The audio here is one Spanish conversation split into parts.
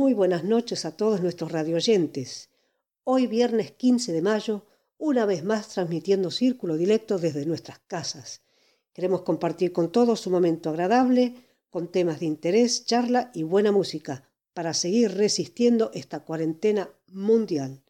Muy buenas noches a todos nuestros radioyentes. Hoy viernes 15 de mayo, una vez más transmitiendo Círculo Directo desde nuestras casas. Queremos compartir con todos un momento agradable, con temas de interés, charla y buena música, para seguir resistiendo esta cuarentena mundial.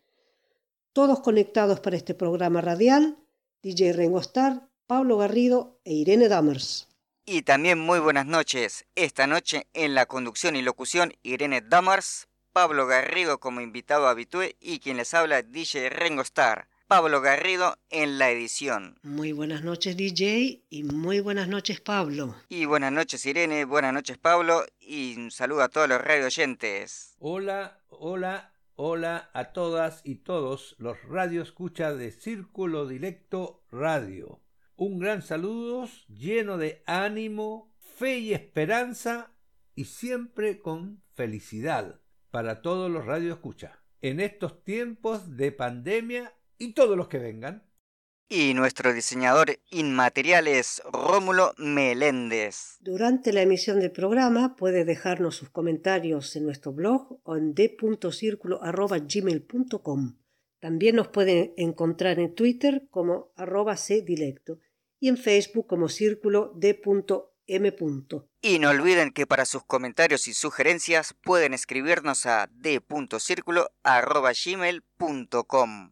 Todos conectados para este programa radial, DJ Rengo Star, Pablo Garrido e Irene Dammers. Y también muy buenas noches. Esta noche en la conducción y locución Irene Damars, Pablo Garrido como invitado habitué y quien les habla DJ Rengo Star. Pablo Garrido en la edición. Muy buenas noches DJ y muy buenas noches Pablo. Y buenas noches Irene, buenas noches Pablo y un saludo a todos los radio oyentes. Hola, hola, hola a todas y todos los radio escucha de Círculo Directo Radio. Un gran saludo lleno de ánimo, fe y esperanza y siempre con felicidad para todos los radio escucha. En estos tiempos de pandemia y todos los que vengan. Y nuestro diseñador inmaterial es Rómulo Meléndez. Durante la emisión del programa puede dejarnos sus comentarios en nuestro blog o en d.circulo.gmail.com. También nos pueden encontrar en Twitter como arroba cdilecto y en Facebook como círculo d.m. Y no olviden que para sus comentarios y sugerencias pueden escribirnos a d.circulo.gmail.com.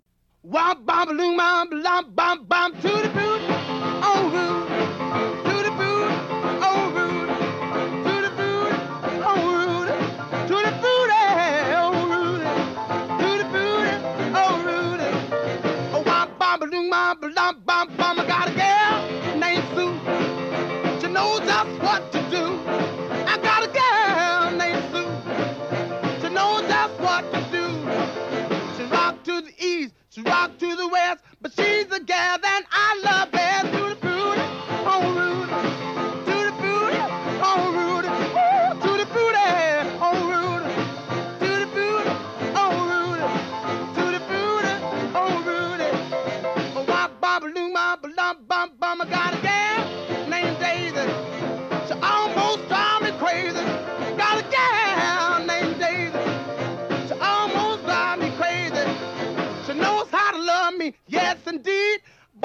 she's the gal that I love best.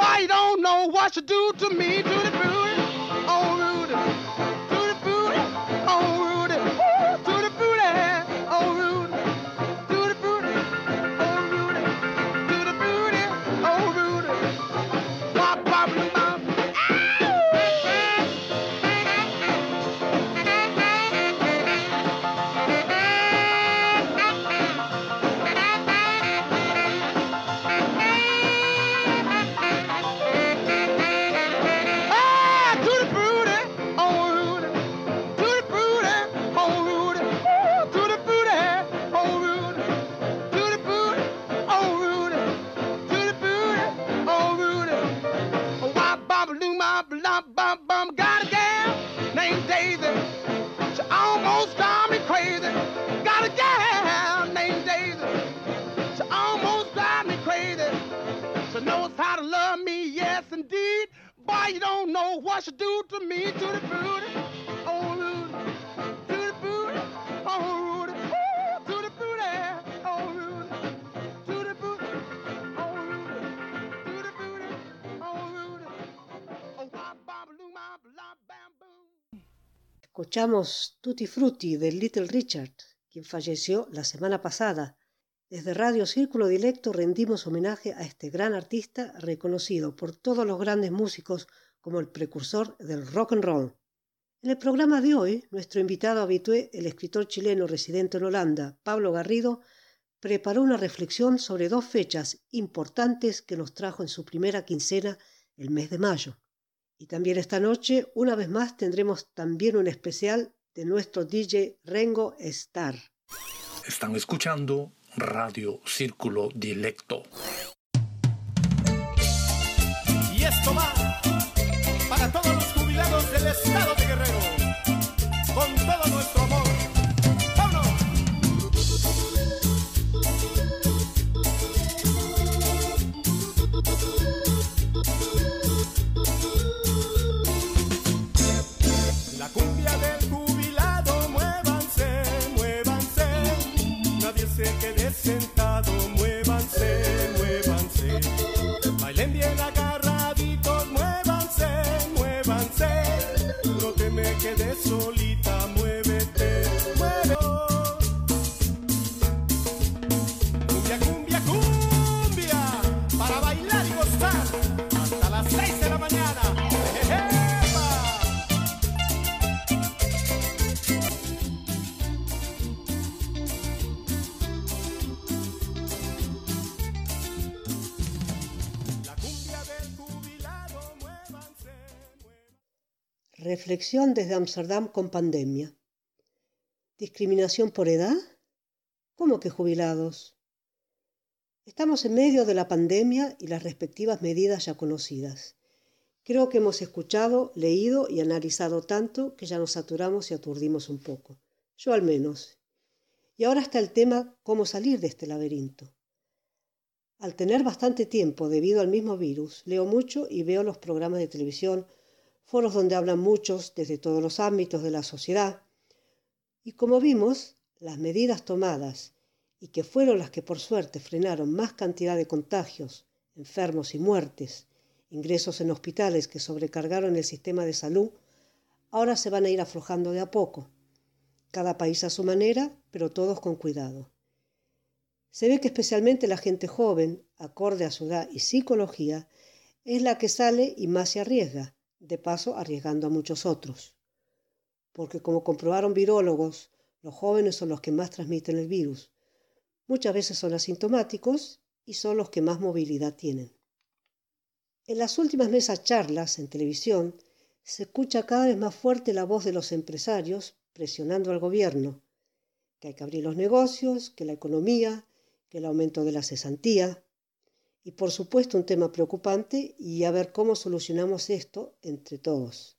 Boy, you don't know what she do to me, to the booty, oh Rudy, Escuchamos Tutti Frutti de Little Richard, quien falleció la semana pasada. Desde Radio Círculo Directo rendimos homenaje a este gran artista reconocido por todos los grandes músicos como el precursor del rock and roll. En el programa de hoy, nuestro invitado habitué, el escritor chileno residente en Holanda, Pablo Garrido, preparó una reflexión sobre dos fechas importantes que nos trajo en su primera quincena el mes de mayo. Y también esta noche, una vez más, tendremos también un especial de nuestro DJ Rengo Star. Están escuchando Radio Círculo Directo. Y esto va para todos los jubilados del estado de Guerrero, con todo nuestro amor. Reflexión desde Amsterdam con pandemia. ¿Discriminación por edad? ¿Cómo que jubilados? Estamos en medio de la pandemia y las respectivas medidas ya conocidas. Creo que hemos escuchado, leído y analizado tanto que ya nos saturamos y aturdimos un poco. Yo al menos. Y ahora está el tema cómo salir de este laberinto. Al tener bastante tiempo debido al mismo virus, leo mucho y veo los programas de televisión, foros donde hablan muchos desde todos los ámbitos de la sociedad. Y como vimos, las medidas tomadas, y que fueron las que por suerte frenaron más cantidad de contagios, enfermos y muertes, ingresos en hospitales que sobrecargaron el sistema de salud, ahora se van a ir aflojando de a poco, cada país a su manera, pero todos con cuidado. Se ve que especialmente la gente joven, acorde a su edad y psicología, es la que sale y más se arriesga, de paso arriesgando a muchos otros. Porque como comprobaron virólogos, los jóvenes son los que más transmiten el virus. Muchas veces son asintomáticos y son los que más movilidad tienen. En las últimas mesas charlas en televisión se escucha cada vez más fuerte la voz de los empresarios presionando al gobierno, que hay que abrir los negocios, que la economía, que el aumento de la cesantía, y por supuesto un tema preocupante y a ver cómo solucionamos esto entre todos.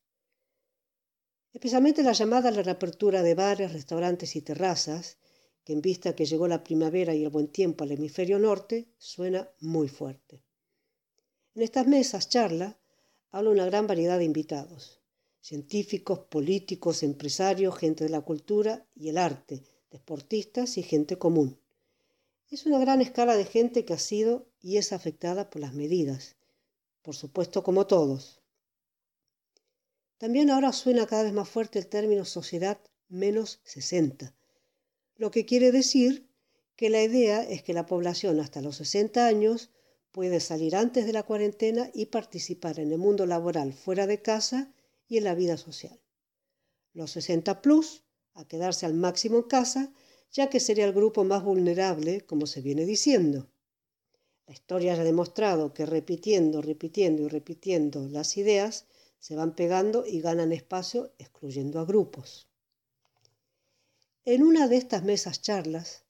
Especialmente la llamada a la reapertura de bares, restaurantes y terrazas, que en vista que llegó la primavera y el buen tiempo al hemisferio norte, suena muy fuerte. En estas mesas charla habla una gran variedad de invitados, científicos, políticos, empresarios, gente de la cultura y el arte, deportistas y gente común. Es una gran escala de gente que ha sido y es afectada por las medidas, por supuesto como todos. También ahora suena cada vez más fuerte el término sociedad menos 60, lo que quiere decir que la idea es que la población hasta los 60 años puede salir antes de la cuarentena y participar en el mundo laboral fuera de casa y en la vida social. Los 60 plus, a quedarse al máximo en casa ya que sería el grupo más vulnerable, como se viene diciendo. La historia ha demostrado que repitiendo, repitiendo y repitiendo las ideas se van pegando y ganan espacio excluyendo a grupos. En una de estas mesas charlas,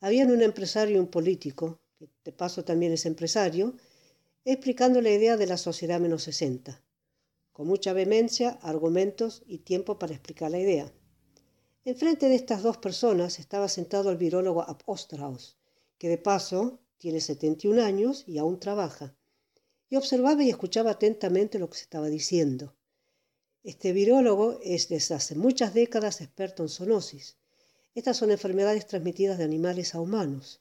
habían un empresario y un político, que de paso también es empresario, explicando la idea de la sociedad menos 60, con mucha vehemencia, argumentos y tiempo para explicar la idea. Enfrente de estas dos personas estaba sentado el virólogo Ab Osterhaus, que de paso tiene 71 años y aún trabaja, y observaba y escuchaba atentamente lo que se estaba diciendo. Este virólogo es desde hace muchas décadas experto en zoonosis. Estas son enfermedades transmitidas de animales a humanos.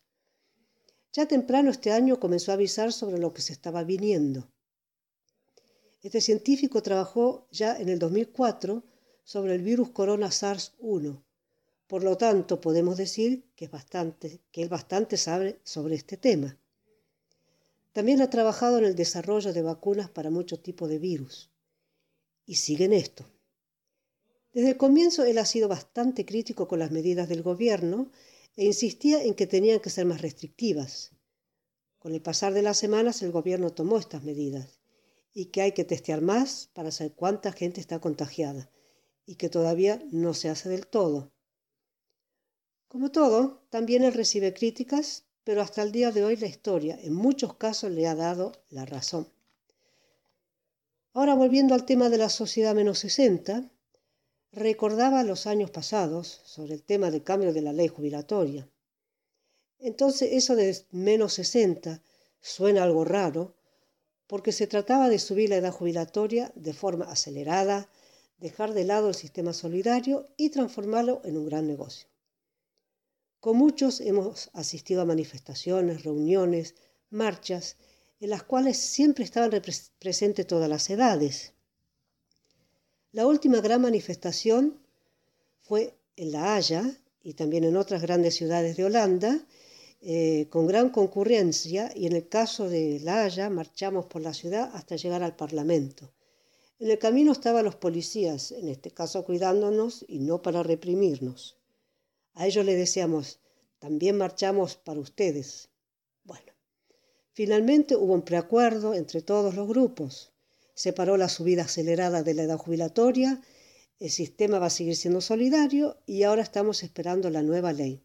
Ya temprano este año comenzó a avisar sobre lo que se estaba viniendo. Este científico trabajó ya en el 2004 sobre el virus corona SARS-1. Por lo tanto, podemos decir que, es bastante, que él bastante sabe sobre este tema. También ha trabajado en el desarrollo de vacunas para muchos tipos de virus. Y sigue en esto. Desde el comienzo él ha sido bastante crítico con las medidas del gobierno e insistía en que tenían que ser más restrictivas. Con el pasar de las semanas el gobierno tomó estas medidas y que hay que testear más para saber cuánta gente está contagiada y que todavía no se hace del todo. Como todo, también él recibe críticas, pero hasta el día de hoy la historia en muchos casos le ha dado la razón. Ahora volviendo al tema de la sociedad menos 60, recordaba los años pasados sobre el tema del cambio de la ley jubilatoria. Entonces eso de menos 60 suena algo raro porque se trataba de subir la edad jubilatoria de forma acelerada, dejar de lado el sistema solidario y transformarlo en un gran negocio. Con muchos hemos asistido a manifestaciones, reuniones, marchas, en las cuales siempre estaban presentes todas las edades. La última gran manifestación fue en La Haya y también en otras grandes ciudades de Holanda, eh, con gran concurrencia, y en el caso de La Haya marchamos por la ciudad hasta llegar al Parlamento. En el camino estaban los policías, en este caso cuidándonos y no para reprimirnos. A ellos les decíamos, también marchamos para ustedes. Bueno, finalmente hubo un preacuerdo entre todos los grupos. Se paró la subida acelerada de la edad jubilatoria, el sistema va a seguir siendo solidario y ahora estamos esperando la nueva ley.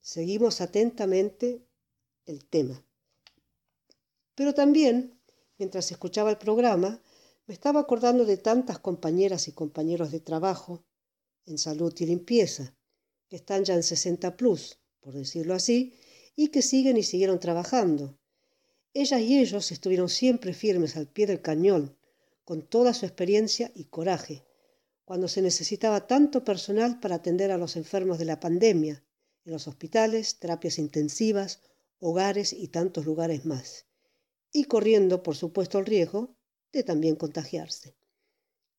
Seguimos atentamente el tema. Pero también, mientras escuchaba el programa, me estaba acordando de tantas compañeras y compañeros de trabajo en salud y limpieza, que están ya en 60 plus, por decirlo así, y que siguen y siguieron trabajando. Ellas y ellos estuvieron siempre firmes al pie del cañón, con toda su experiencia y coraje, cuando se necesitaba tanto personal para atender a los enfermos de la pandemia, en los hospitales, terapias intensivas, hogares y tantos lugares más, y corriendo, por supuesto, el riesgo también contagiarse.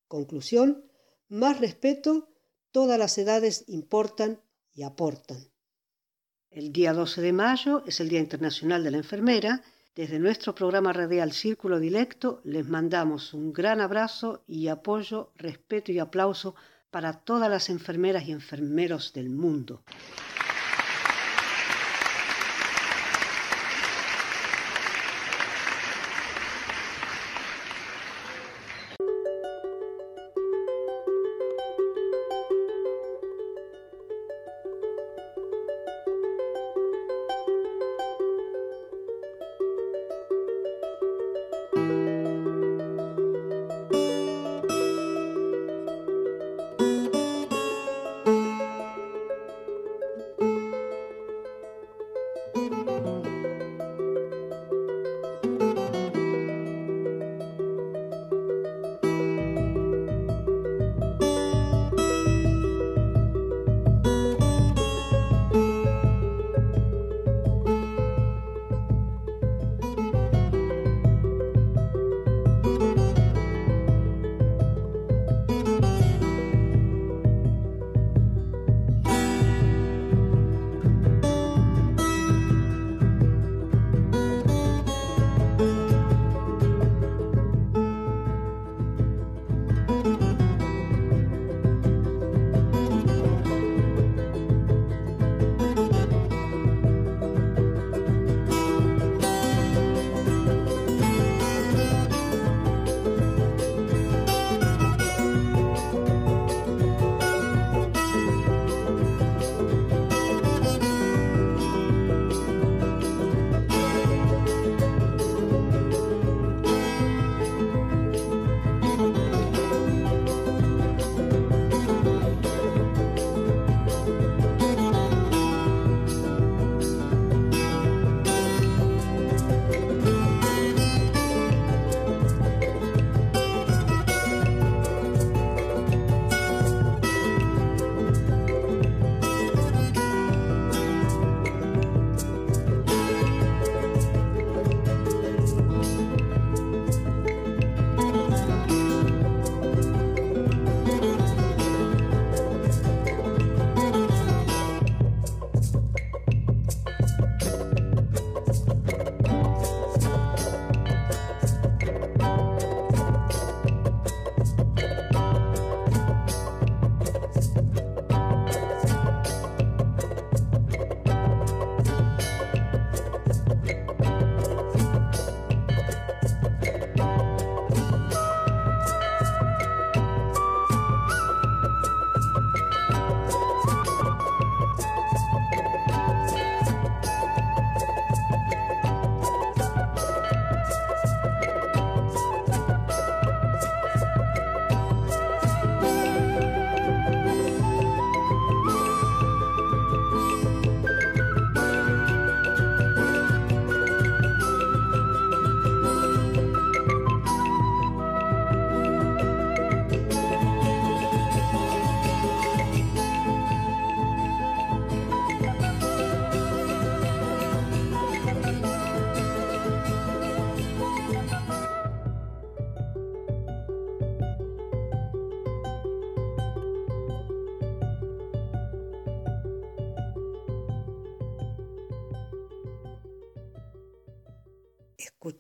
Conclusión, más respeto, todas las edades importan y aportan. El día 12 de mayo es el Día Internacional de la Enfermera. Desde nuestro programa radial Círculo Directo les mandamos un gran abrazo y apoyo, respeto y aplauso para todas las enfermeras y enfermeros del mundo.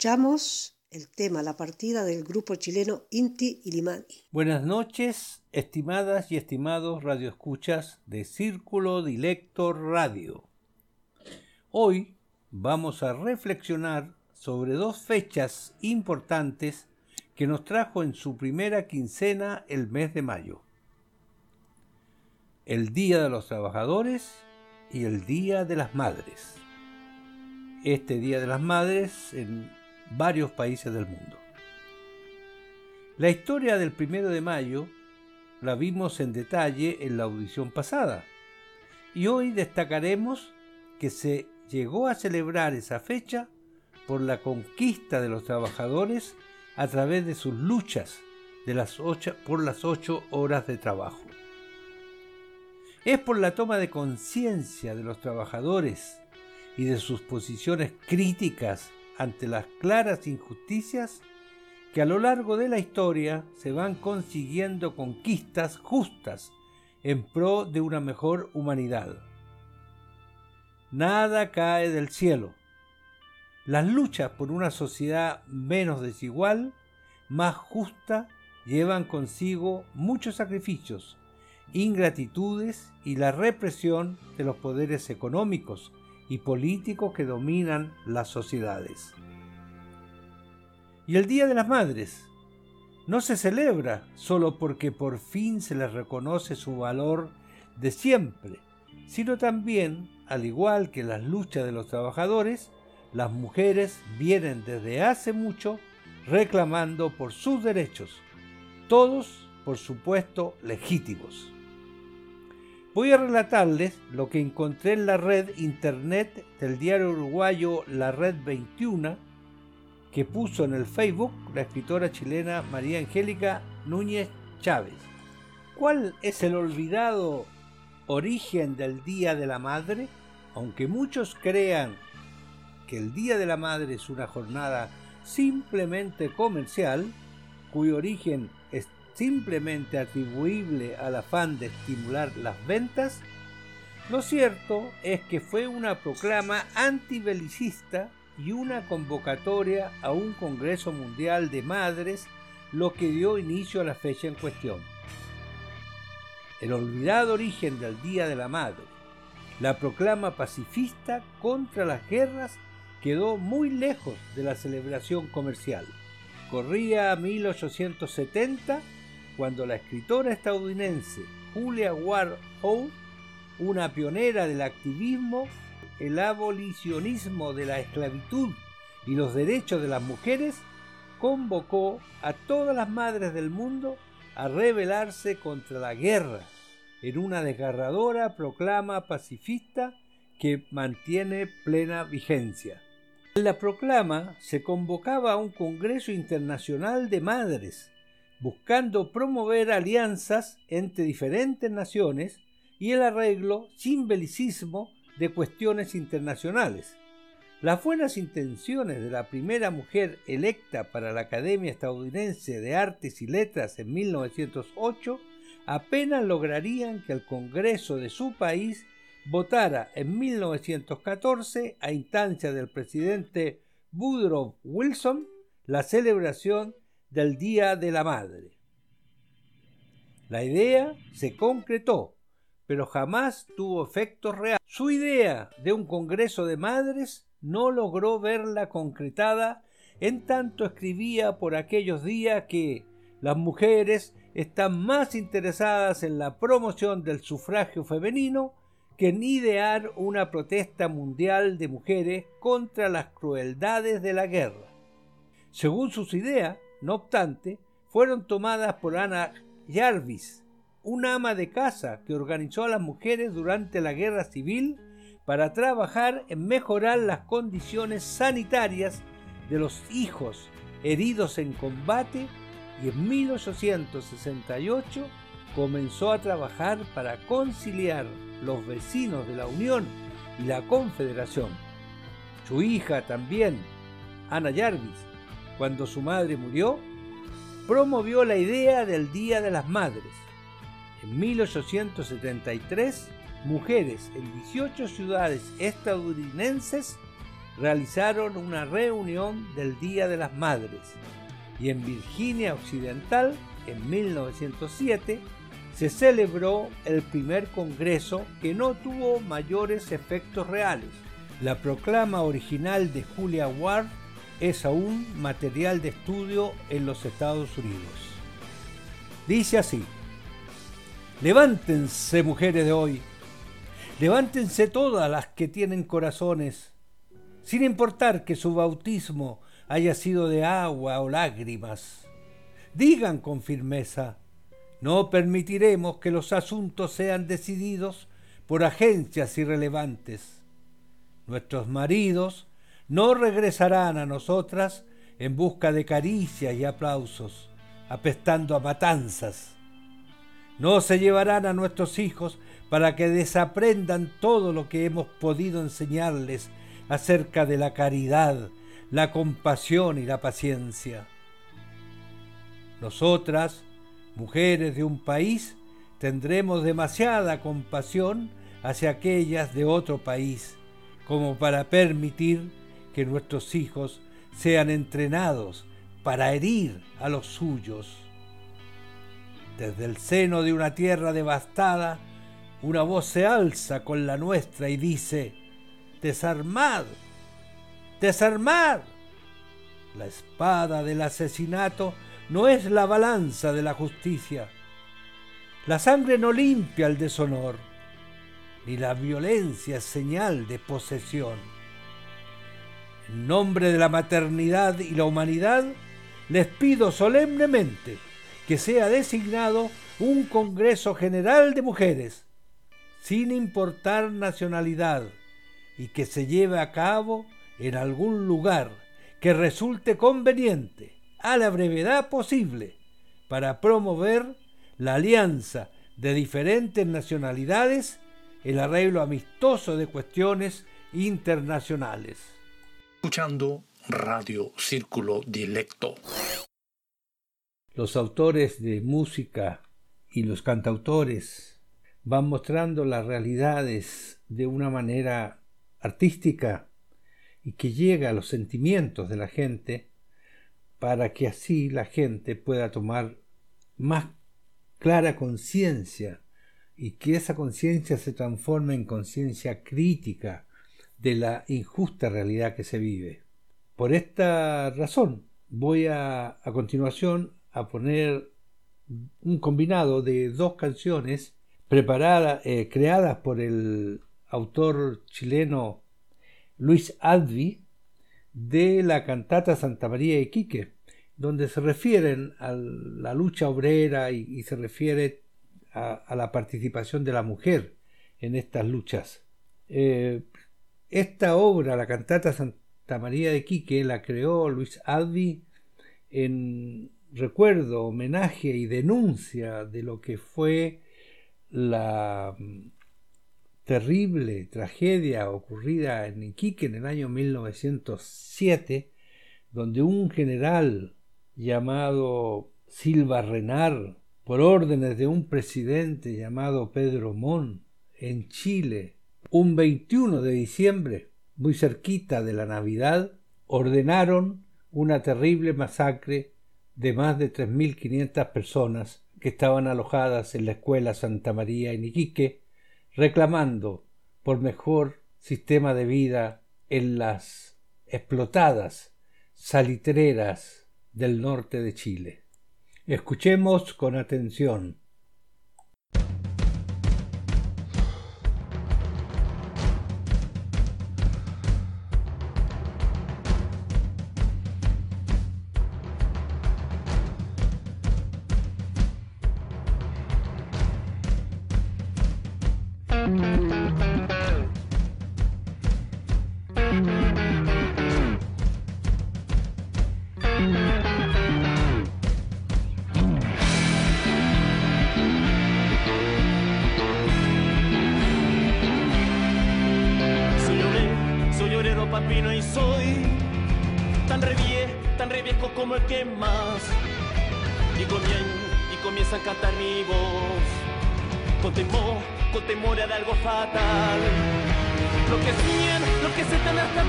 Escuchamos el tema La partida del grupo chileno Inti Ilimani. Buenas noches, estimadas y estimados radioescuchas de Círculo Dilecto Radio. Hoy vamos a reflexionar sobre dos fechas importantes que nos trajo en su primera quincena el mes de mayo. El Día de los Trabajadores y el Día de las Madres. Este Día de las Madres en varios países del mundo. La historia del primero de mayo la vimos en detalle en la audición pasada y hoy destacaremos que se llegó a celebrar esa fecha por la conquista de los trabajadores a través de sus luchas de las por las ocho horas de trabajo. Es por la toma de conciencia de los trabajadores y de sus posiciones críticas ante las claras injusticias que a lo largo de la historia se van consiguiendo conquistas justas en pro de una mejor humanidad. Nada cae del cielo. Las luchas por una sociedad menos desigual, más justa, llevan consigo muchos sacrificios, ingratitudes y la represión de los poderes económicos y políticos que dominan las sociedades. Y el Día de las Madres no se celebra solo porque por fin se les reconoce su valor de siempre, sino también, al igual que las luchas de los trabajadores, las mujeres vienen desde hace mucho reclamando por sus derechos, todos, por supuesto, legítimos. Voy a relatarles lo que encontré en la red internet del diario uruguayo La Red 21, que puso en el Facebook la escritora chilena María Angélica Núñez Chávez. ¿Cuál es el olvidado origen del Día de la Madre? Aunque muchos crean que el Día de la Madre es una jornada simplemente comercial, cuyo origen simplemente atribuible al afán de estimular las ventas, lo cierto es que fue una proclama antibelicista y una convocatoria a un Congreso Mundial de Madres lo que dio inicio a la fecha en cuestión. El olvidado origen del Día de la Madre, la proclama pacifista contra las guerras quedó muy lejos de la celebración comercial. Corría 1870 cuando la escritora estadounidense Julia Ward Howe, una pionera del activismo, el abolicionismo de la esclavitud y los derechos de las mujeres, convocó a todas las madres del mundo a rebelarse contra la guerra en una desgarradora proclama pacifista que mantiene plena vigencia. En la proclama se convocaba a un Congreso Internacional de Madres, buscando promover alianzas entre diferentes naciones y el arreglo sin belicismo de cuestiones internacionales. Las buenas intenciones de la primera mujer electa para la Academia Estadounidense de Artes y Letras en 1908 apenas lograrían que el Congreso de su país votara en 1914, a instancia del presidente Woodrow Wilson, la celebración del Día de la Madre. La idea se concretó, pero jamás tuvo efectos reales. Su idea de un Congreso de Madres no logró verla concretada en tanto escribía por aquellos días que las mujeres están más interesadas en la promoción del sufragio femenino que en idear una protesta mundial de mujeres contra las crueldades de la guerra. Según sus ideas, no obstante, fueron tomadas por Ana Jarvis, una ama de casa que organizó a las mujeres durante la guerra civil para trabajar en mejorar las condiciones sanitarias de los hijos heridos en combate y en 1868 comenzó a trabajar para conciliar los vecinos de la Unión y la Confederación. Su hija también, Ana Jarvis, cuando su madre murió, promovió la idea del Día de las Madres. En 1873, mujeres en 18 ciudades estadounidenses realizaron una reunión del Día de las Madres y en Virginia Occidental, en 1907, se celebró el primer congreso que no tuvo mayores efectos reales. La proclama original de Julia Ward es aún material de estudio en los Estados Unidos. Dice así, levántense mujeres de hoy, levántense todas las que tienen corazones, sin importar que su bautismo haya sido de agua o lágrimas. Digan con firmeza, no permitiremos que los asuntos sean decididos por agencias irrelevantes. Nuestros maridos no regresarán a nosotras en busca de caricias y aplausos, apestando a matanzas. No se llevarán a nuestros hijos para que desaprendan todo lo que hemos podido enseñarles acerca de la caridad, la compasión y la paciencia. Nosotras, mujeres de un país, tendremos demasiada compasión hacia aquellas de otro país, como para permitir que nuestros hijos sean entrenados para herir a los suyos. Desde el seno de una tierra devastada, una voz se alza con la nuestra y dice, desarmad, desarmad. La espada del asesinato no es la balanza de la justicia. La sangre no limpia el deshonor, ni la violencia es señal de posesión. En nombre de la maternidad y la humanidad, les pido solemnemente que sea designado un Congreso General de Mujeres, sin importar nacionalidad, y que se lleve a cabo en algún lugar que resulte conveniente a la brevedad posible para promover la alianza de diferentes nacionalidades, el arreglo amistoso de cuestiones internacionales. Escuchando Radio Círculo Directo. Los autores de música y los cantautores van mostrando las realidades de una manera artística y que llega a los sentimientos de la gente para que así la gente pueda tomar más clara conciencia y que esa conciencia se transforme en conciencia crítica de la injusta realidad que se vive. Por esta razón voy a, a continuación a poner un combinado de dos canciones preparadas, eh, creadas por el autor chileno Luis Advi de la cantata Santa María de Quique, donde se refieren a la lucha obrera y, se refiere a, la participación de la mujer en estas luchas. Eh, esta obra, la cantata Santa María de Quique, la creó Luis Advi en recuerdo, homenaje y denuncia de lo que fue la terrible tragedia ocurrida en Iquique en el año 1907, donde un general llamado Silva Renar, por órdenes de un presidente llamado Pedro Mon, en Chile, un 21 de diciembre, muy cerquita de la Navidad, ordenaron una terrible masacre de más de 3.500 personas que estaban alojadas en la escuela Santa María en Iquique, reclamando por mejor sistema de vida en las explotadas salitreras del norte de Chile. Escuchemos con atención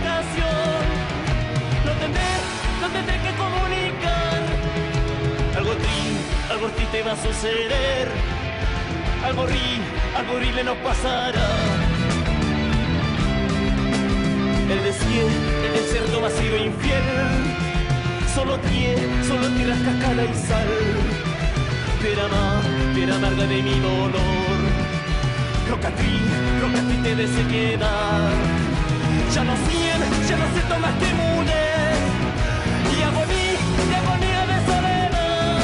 comunicación. No tendré, no tendré que comunicar. Algo tri, algo tri te va a suceder. Algo ri, algo ri le nos pasará. El desfiel, el cerdo ha sido infiel. Solo tie, solo tiras cascada y sal. Piedra más, piedra amarga de mi dolor. Rocatri, rocatri te desequedar. Ya no siento, ya no siento más temores. Y agonía, y agonía de soledad.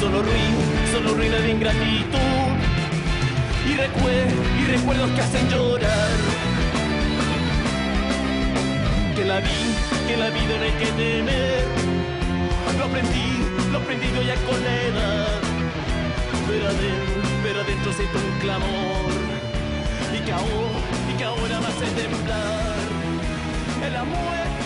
Solo ruido, solo ruido de ingratitud. Y, recuerdos, y recuerdos que hacen llorar. Que la vida que la vida no hay que temer. Lo aprendí, lo aprendí yo ya con la. Pero adentro, pero adentro siento un clamor. Y que ahora, que ahora me hace temblar. El amor,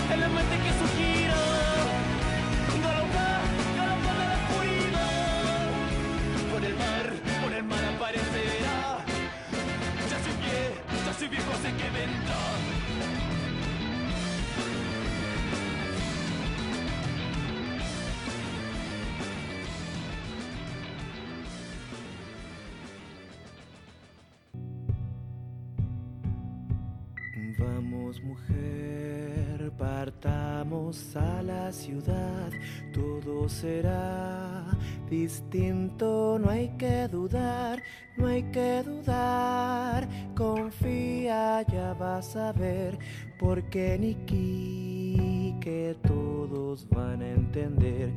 a la ciudad, todo será distinto, no hay que dudar, no hay que dudar, confía, ya vas a ver, porque Niki que todos van a entender,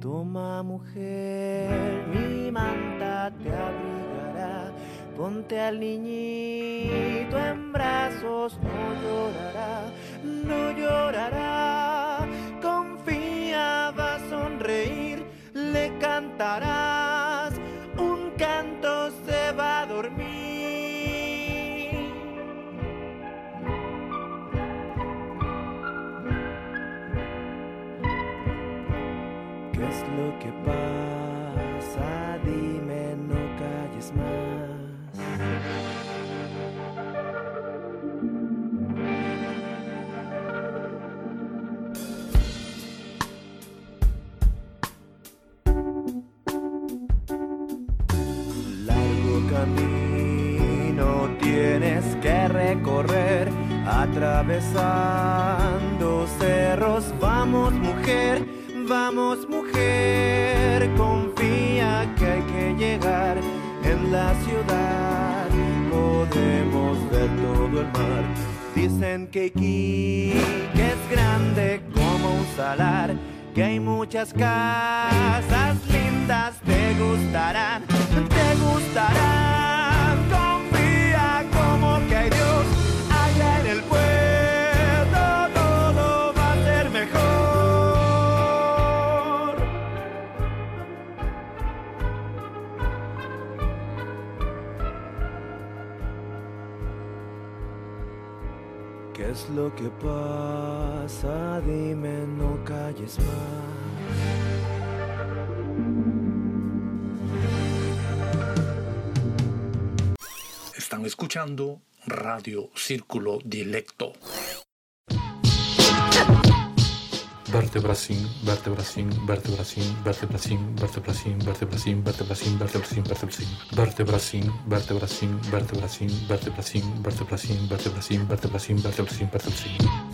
toma mujer, mi manta te abrigará. Ponte al niñito en brazos, no llorará, no llorará. cantará. Atravesando cerros. Vamos mujer, vamos mujer, confía que hay que llegar en la ciudad. Podemos ver todo el mar. Dicen que que es grande como un salar, que hay muchas casas lindas, te gustarán, te gustarán. Es lo que pasa? Dime, no calles más. Están escuchando Radio Círculo Directo. vertebracin, vertebracin, vertebracin, vertebracin, vertebracin, vertebracin, vertebracin, vertebracin, vertebracin, vertebracin, vertebracin, vertebracin, vertebracin, vertebracin, vertebracin, vertebracin, vertebracin, vertebracin.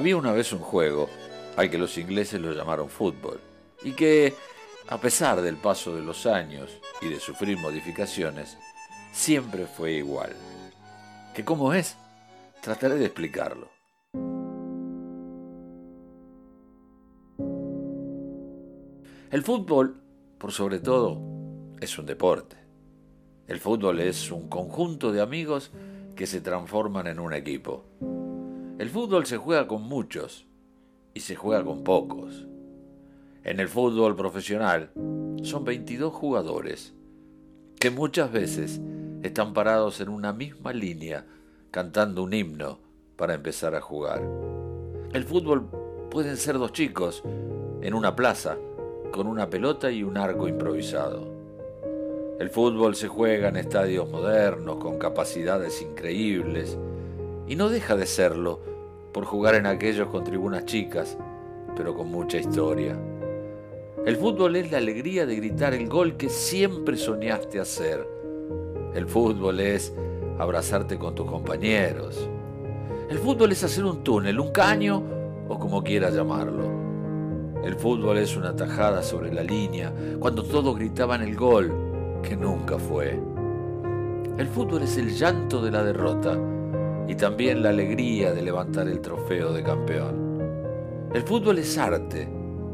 Había una vez un juego al que los ingleses lo llamaron fútbol y que, a pesar del paso de los años y de sufrir modificaciones, siempre fue igual. ¿Que cómo es? Trataré de explicarlo. El fútbol, por sobre todo, es un deporte. El fútbol es un conjunto de amigos que se transforman en un equipo. El fútbol se juega con muchos y se juega con pocos. En el fútbol profesional son 22 jugadores que muchas veces están parados en una misma línea cantando un himno para empezar a jugar. El fútbol pueden ser dos chicos en una plaza con una pelota y un arco improvisado. El fútbol se juega en estadios modernos con capacidades increíbles y no deja de serlo por jugar en aquellos con tribunas chicas, pero con mucha historia. El fútbol es la alegría de gritar el gol que siempre soñaste hacer. El fútbol es abrazarte con tus compañeros. El fútbol es hacer un túnel, un caño o como quieras llamarlo. El fútbol es una tajada sobre la línea, cuando todos gritaban el gol, que nunca fue. El fútbol es el llanto de la derrota y también la alegría de levantar el trofeo de campeón. El fútbol es arte,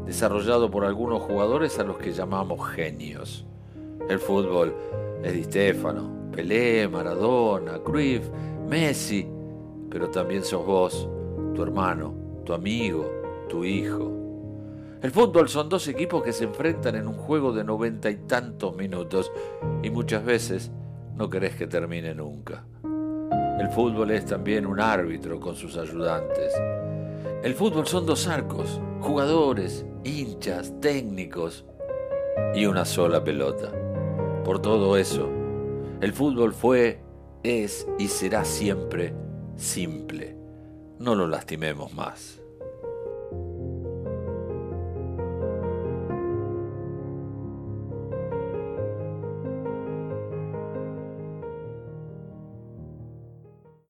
desarrollado por algunos jugadores a los que llamamos genios. El fútbol es Di Stefano, Pelé, Maradona, Cruyff, Messi, pero también sos vos, tu hermano, tu amigo, tu hijo. El fútbol son dos equipos que se enfrentan en un juego de noventa y tantos minutos y muchas veces no querés que termine nunca. El fútbol es también un árbitro con sus ayudantes. El fútbol son dos arcos, jugadores, hinchas, técnicos y una sola pelota. Por todo eso, el fútbol fue, es y será siempre simple. No lo lastimemos más.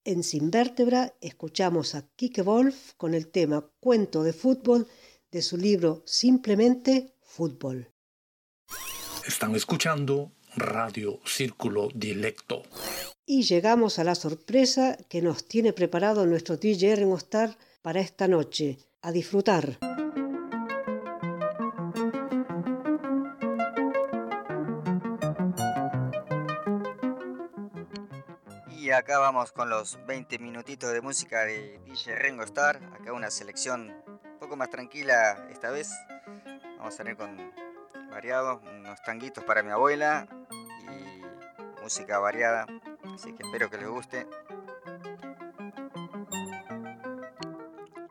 En Sin Vértebra escuchamos a Kike Wolf con el tema Cuento de fútbol de su libro Simplemente Fútbol. Están escuchando Radio Círculo Dilecto. Y llegamos a la sorpresa que nos tiene preparado nuestro DJ Ringo Starr para esta noche. A disfrutar. Acá vamos con los 20 minutitos de música de DJ Ringo Starr. Acá una selección un poco más tranquila esta vez. Vamos a tener con variados, unos tanguitos para mi abuela y música variada. Así que espero que les guste.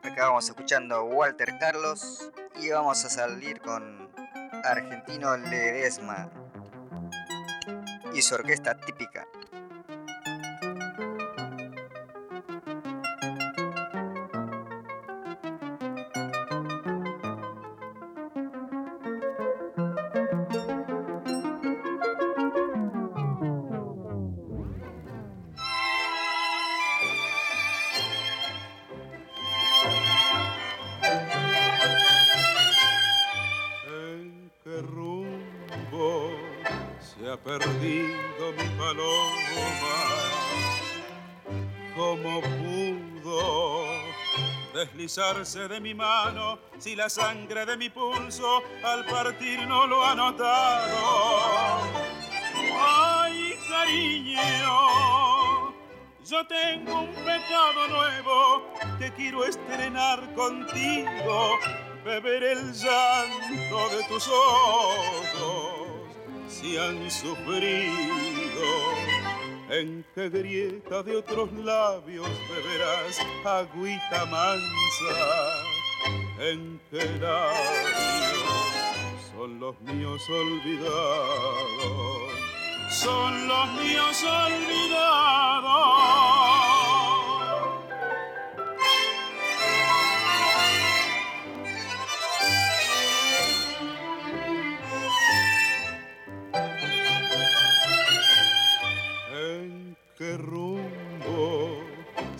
Acá vamos escuchando Walter Carlos y vamos a salir con Argentino Ledesma y su orquesta típica. De mi mano si la sangre de mi pulso al partir no lo ha notado? ¡Ay, cariño! Yo tengo un pecado nuevo que quiero estrenar contigo, beber el llanto de tus ojos si han sufrido. Qué grieta de otros labios beberás agüita mansa, en labios son los míos olvidados, son los míos olvidados.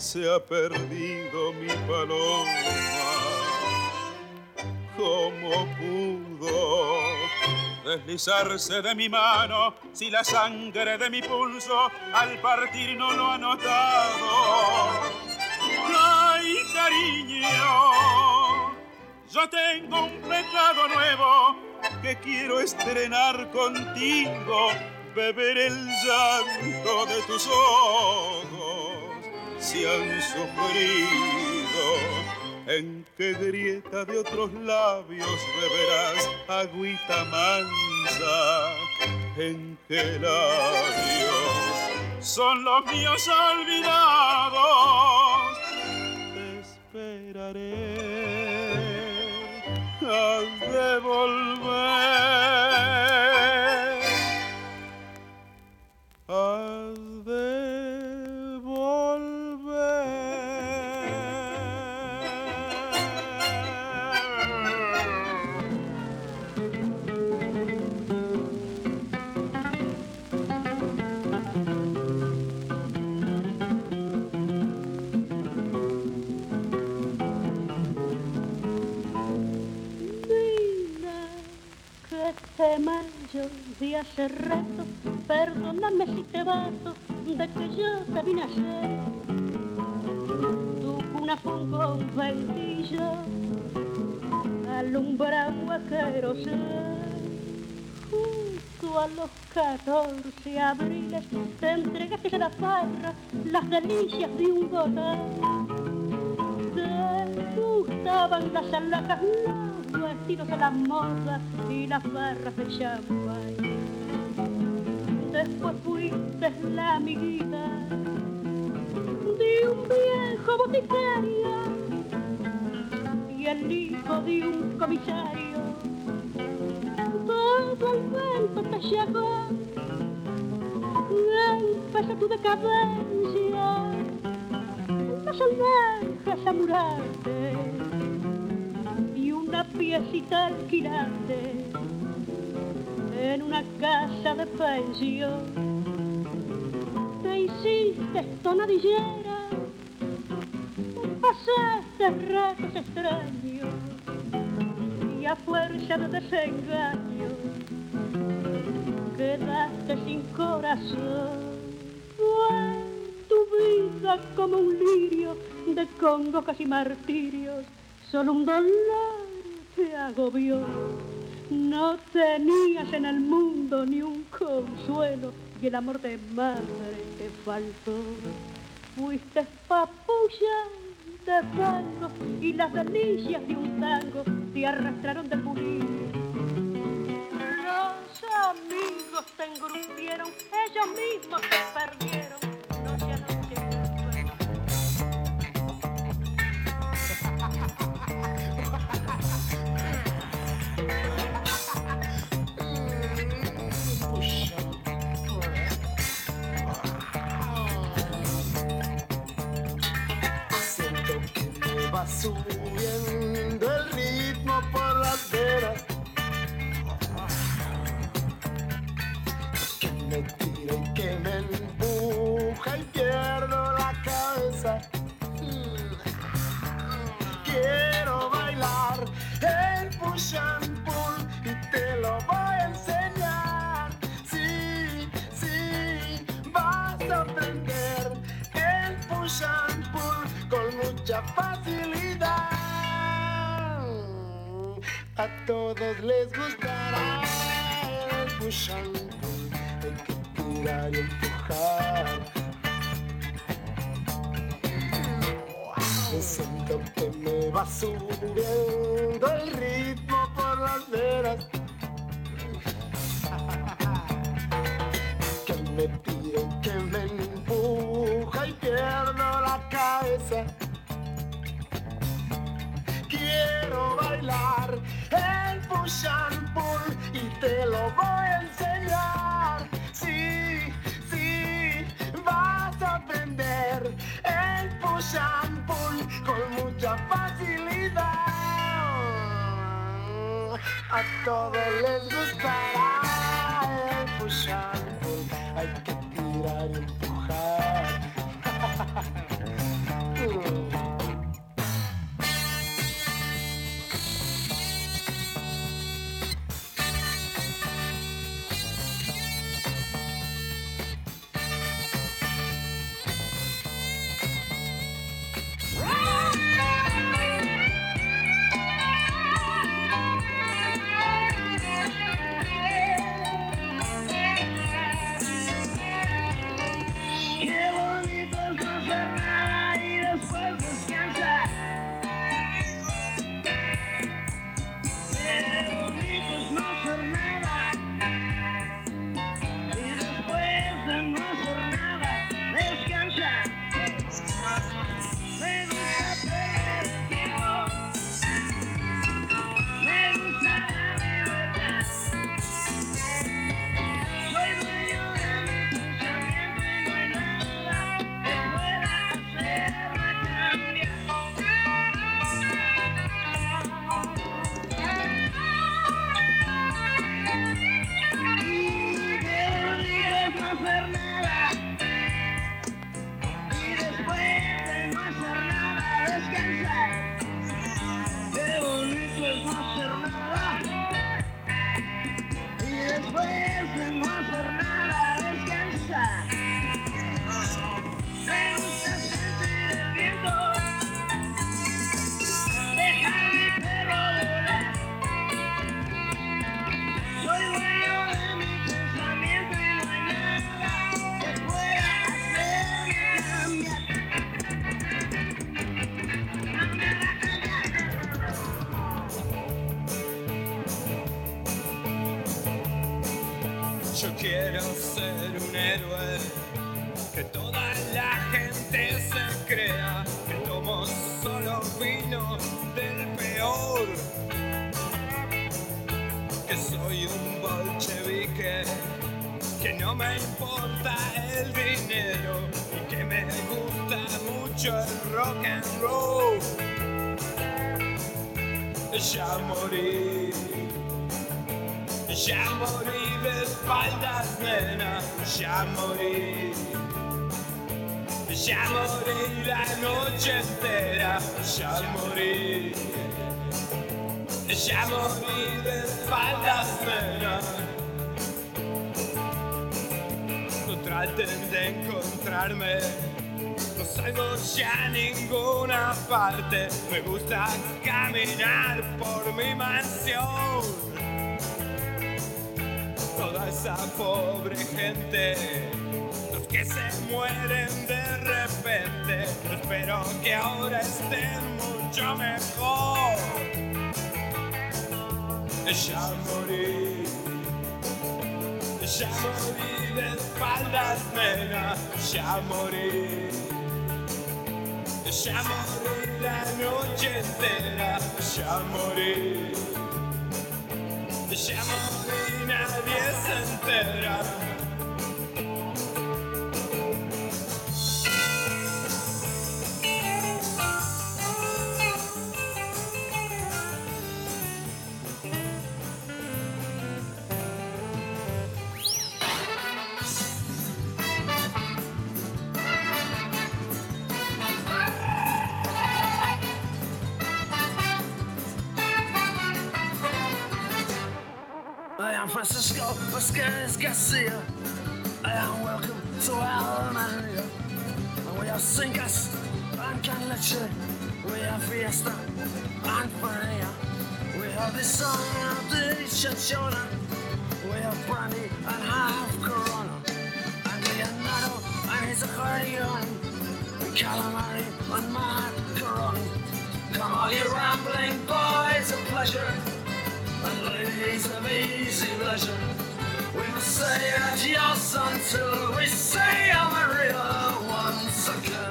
Se ha perdido mi paloma? ¿Cómo pudo deslizarse de mi mano si la sangre de mi pulso al partir no lo ha notado? ¡Ay, cariño! Yo tengo un pecado nuevo que quiero estrenar contigo, beber el llanto de tus ojos si han sufrido. ¿En qué grieta de otros labios beberás agüita mansa? ¿En qué labios son los míos olvidados. Te esperaré, has de de hace rato, perdóname si te bato, de que yo te vine a hacer. Tu cuna fue un conventillo, alumbrado a querosén. Justo a los 14 abriles te entregaste a la farra las delicias de un gotán. Te gustaban las alhajas, vestidos a la moda y las barras de champán. Después fuiste la amiguita de un viejo boticario y el hijo de un comisario. Todo el vento te llegó, empezó tu decadencia no salvajes a murarte y una piecita alquilante en una casa de pensión. Te hiciste tonadillera, pasaste ratos extraños y a fuerza de desengaño quedaste sin corazón. Fue tu vida como un lirio de congojos y martirios, solo un dolor te agobió. No tenías en el mundo ni un consuelo y el amor de madre te faltó. Fuiste papulla de fango y las delicias de un tango te arrastraron del pulir. Los amigos te engrupieron, ellos mismos te perdieron. Subiendo el ritmo por las veras. A todos les gustará el push and pull. Hay que tirar y empujar. Me siento que me va subiendo el ritmo por las veras. Pull y te lo voy a enseñar. Sí, sí, vas a aprender el push con mucha facilidad. A todos les gustará espaldas, nena, ya morí. Ya morí la noche entera, ya morí. Ya morí de espaldas, nena. No traten de encontrarme, no salgo ya a ninguna parte. Me gusta caminar por mi mansión. Esa pobre gente los que se mueren de repente. Espero que ahora estén mucho mejor. Ya morí, ya morí de espaldas, nena, ya morí. Ya morí la noche entera, ya morí. Ya morí, nadie se entera. And Fania. We have the song of the Chinchona. We have brandy and half Corona. And Leonardo and his accordion. Calamari and macaroni. Come all you rambling boys of pleasure. And ladies of easy leisure. We must say adios until we say Amarillo once again.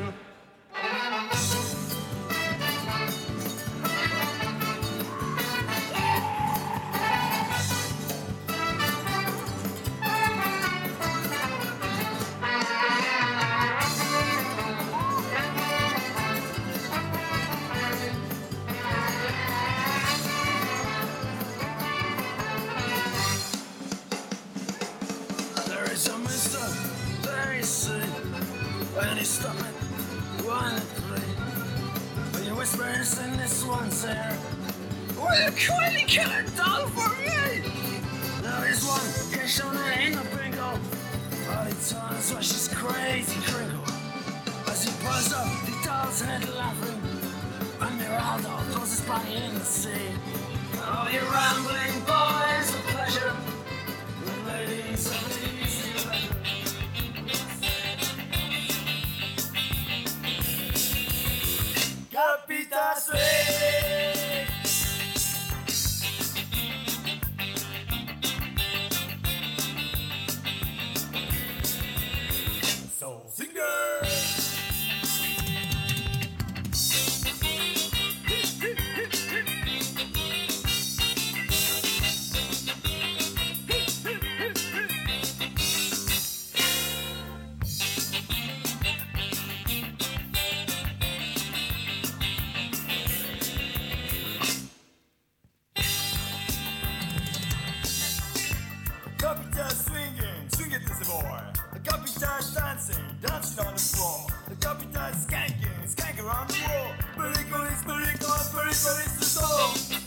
Capitan swinging, swing it is a boy. The Capitan dancing, dancing on the floor. The Capitan skanking, skanking around the world. Pericolis, pericolis, pericolis, the soul.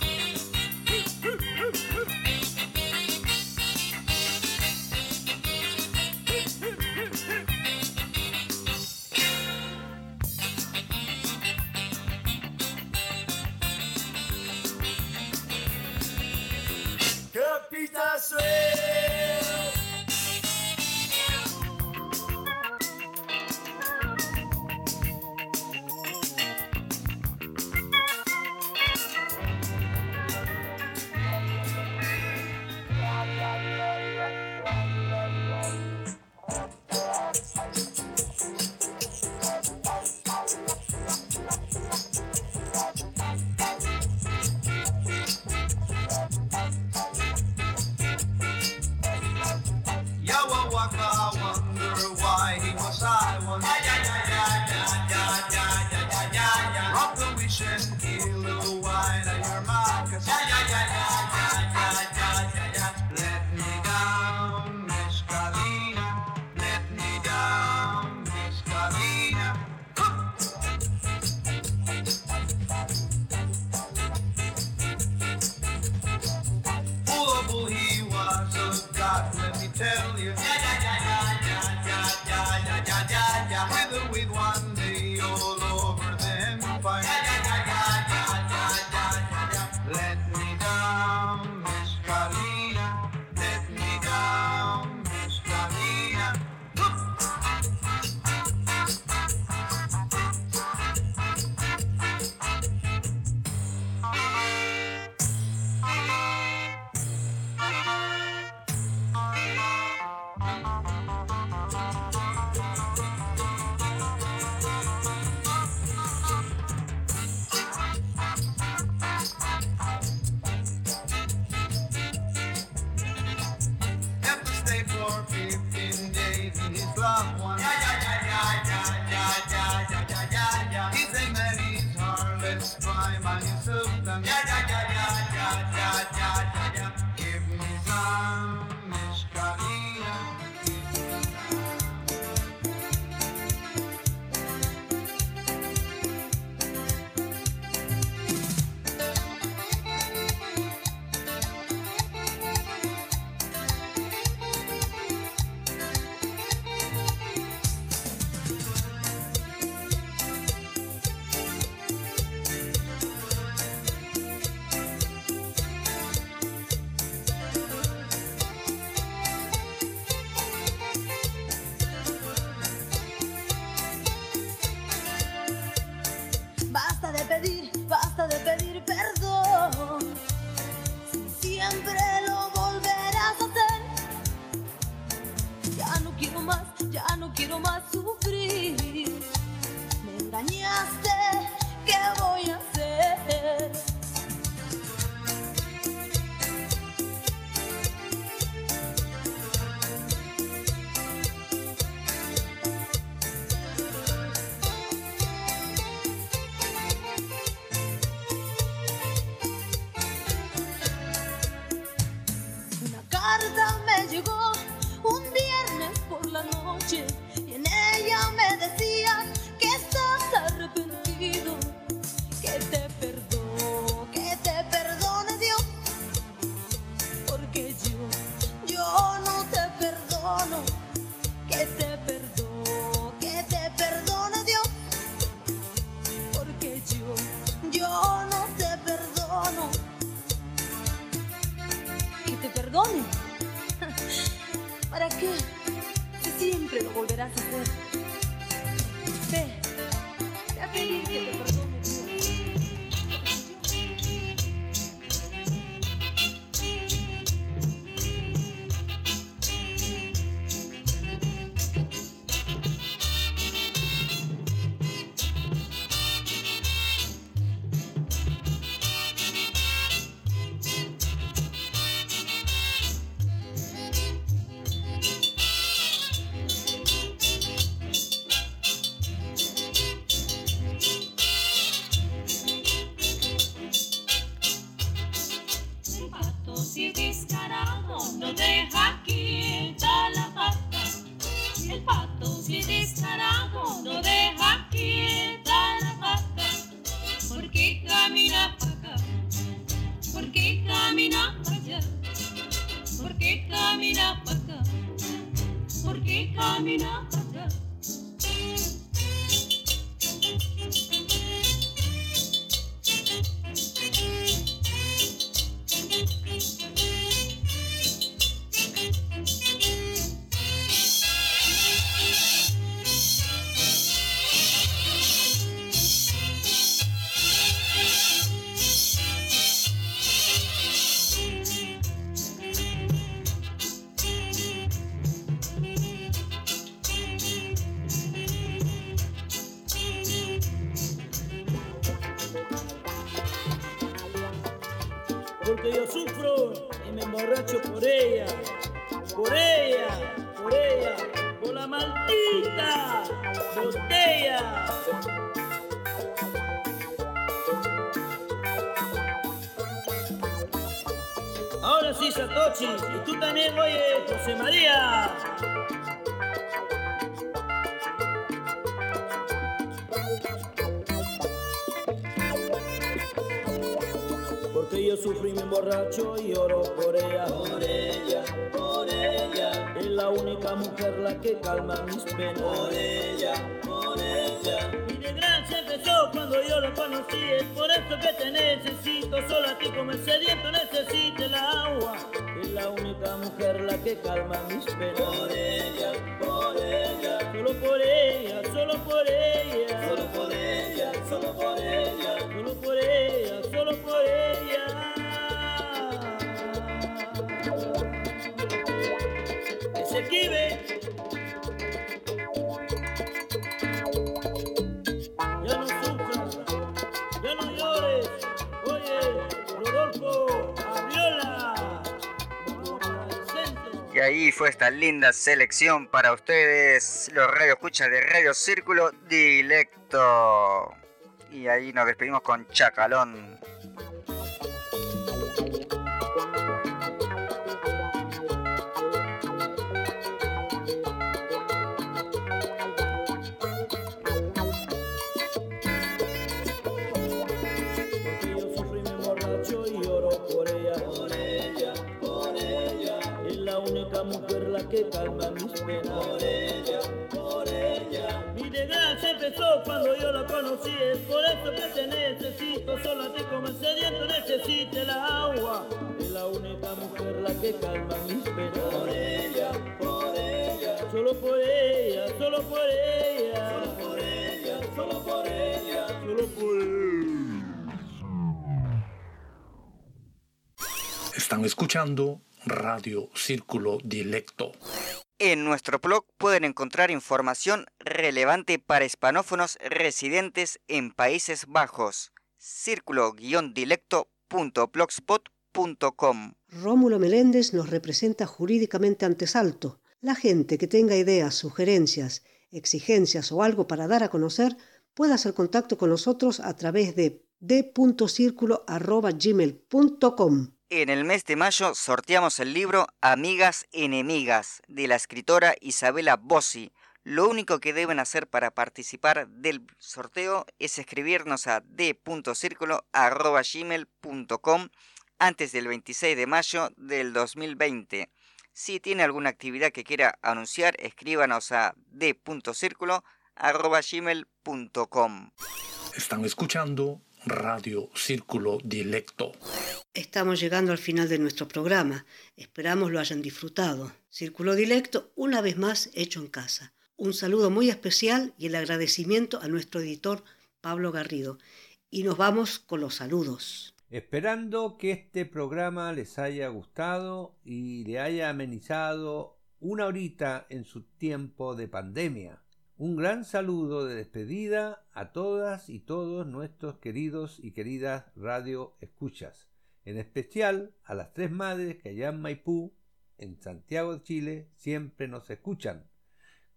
Y ahí fue esta linda selección para ustedes, los radio escuchas de Radio Círculo Dilecto. Y ahí nos despedimos con Chacalón. Calma mis penas. Por ella, por ella. Mi desgracia empezó cuando yo la conocí. Es por eso que te necesito. Solo a ti como sediento necesita el agua. Es la única mujer la que calma mis penas. Por ella, por ella. Solo por ella, solo por ella. Solo por ella, solo por ella. Solo por ella. Están escuchando Radio Círculo Dilecto. En nuestro blog pueden encontrar información relevante para hispanófonos residentes en Países Bajos. círculo-dilecto.blogspot.com Rómulo Meléndez nos representa jurídicamente ante Salto. La gente que tenga ideas, sugerencias, exigencias o algo para dar a conocer puede hacer contacto con nosotros a través de d.circulo.gmail.com. En el mes de mayo sorteamos el libro Amigas Enemigas de la escritora Isabela Bossi. Lo único que deben hacer para participar del sorteo es escribirnos a d.circulo.gmail.com antes del 26 de mayo del 2020. Si tiene alguna actividad que quiera anunciar, escríbanos a d.circulo.gmail.com. Están escuchando Radio Círculo Dilecto. Estamos llegando al final de nuestro programa. Esperamos lo hayan disfrutado. Círculo Dilecto, una vez más hecho en casa. Un saludo muy especial y el agradecimiento a nuestro editor Pablo Garrido. Y nos vamos con los saludos. Esperando que este programa les haya gustado y le haya amenizado una horita en su tiempo de pandemia. Un gran saludo de despedida a todas y todos nuestros queridos y queridas radio escuchas, en especial a las tres madres que allá en Maipú, en Santiago de Chile, siempre nos escuchan,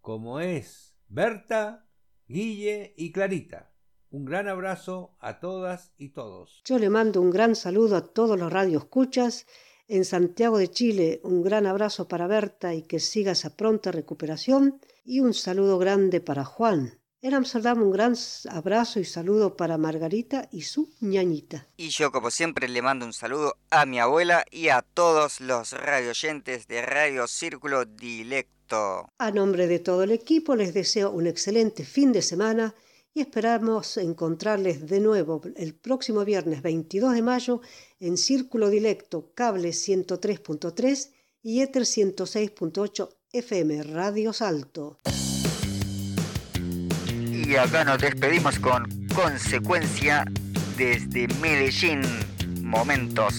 como es Berta, Guille y Clarita. Un gran abrazo a todas y todos. Yo le mando un gran saludo a todos los radioescuchas. En Santiago de Chile, un gran abrazo para Berta y que siga esa pronta recuperación. Y un saludo grande para Juan. En Amsterdam, un gran abrazo y saludo para Margarita y su ñañita. Y yo, como siempre, le mando un saludo a mi abuela y a todos los radioyentes de Radio Círculo Dilecto. A nombre de todo el equipo, les deseo un excelente fin de semana y esperamos encontrarles de nuevo el próximo viernes 22 de mayo en Círculo Dilecto, cable 103.3 y Ether 106.8 FM Radio Salto. Y acá nos despedimos con consecuencia desde Medellín. Momentos.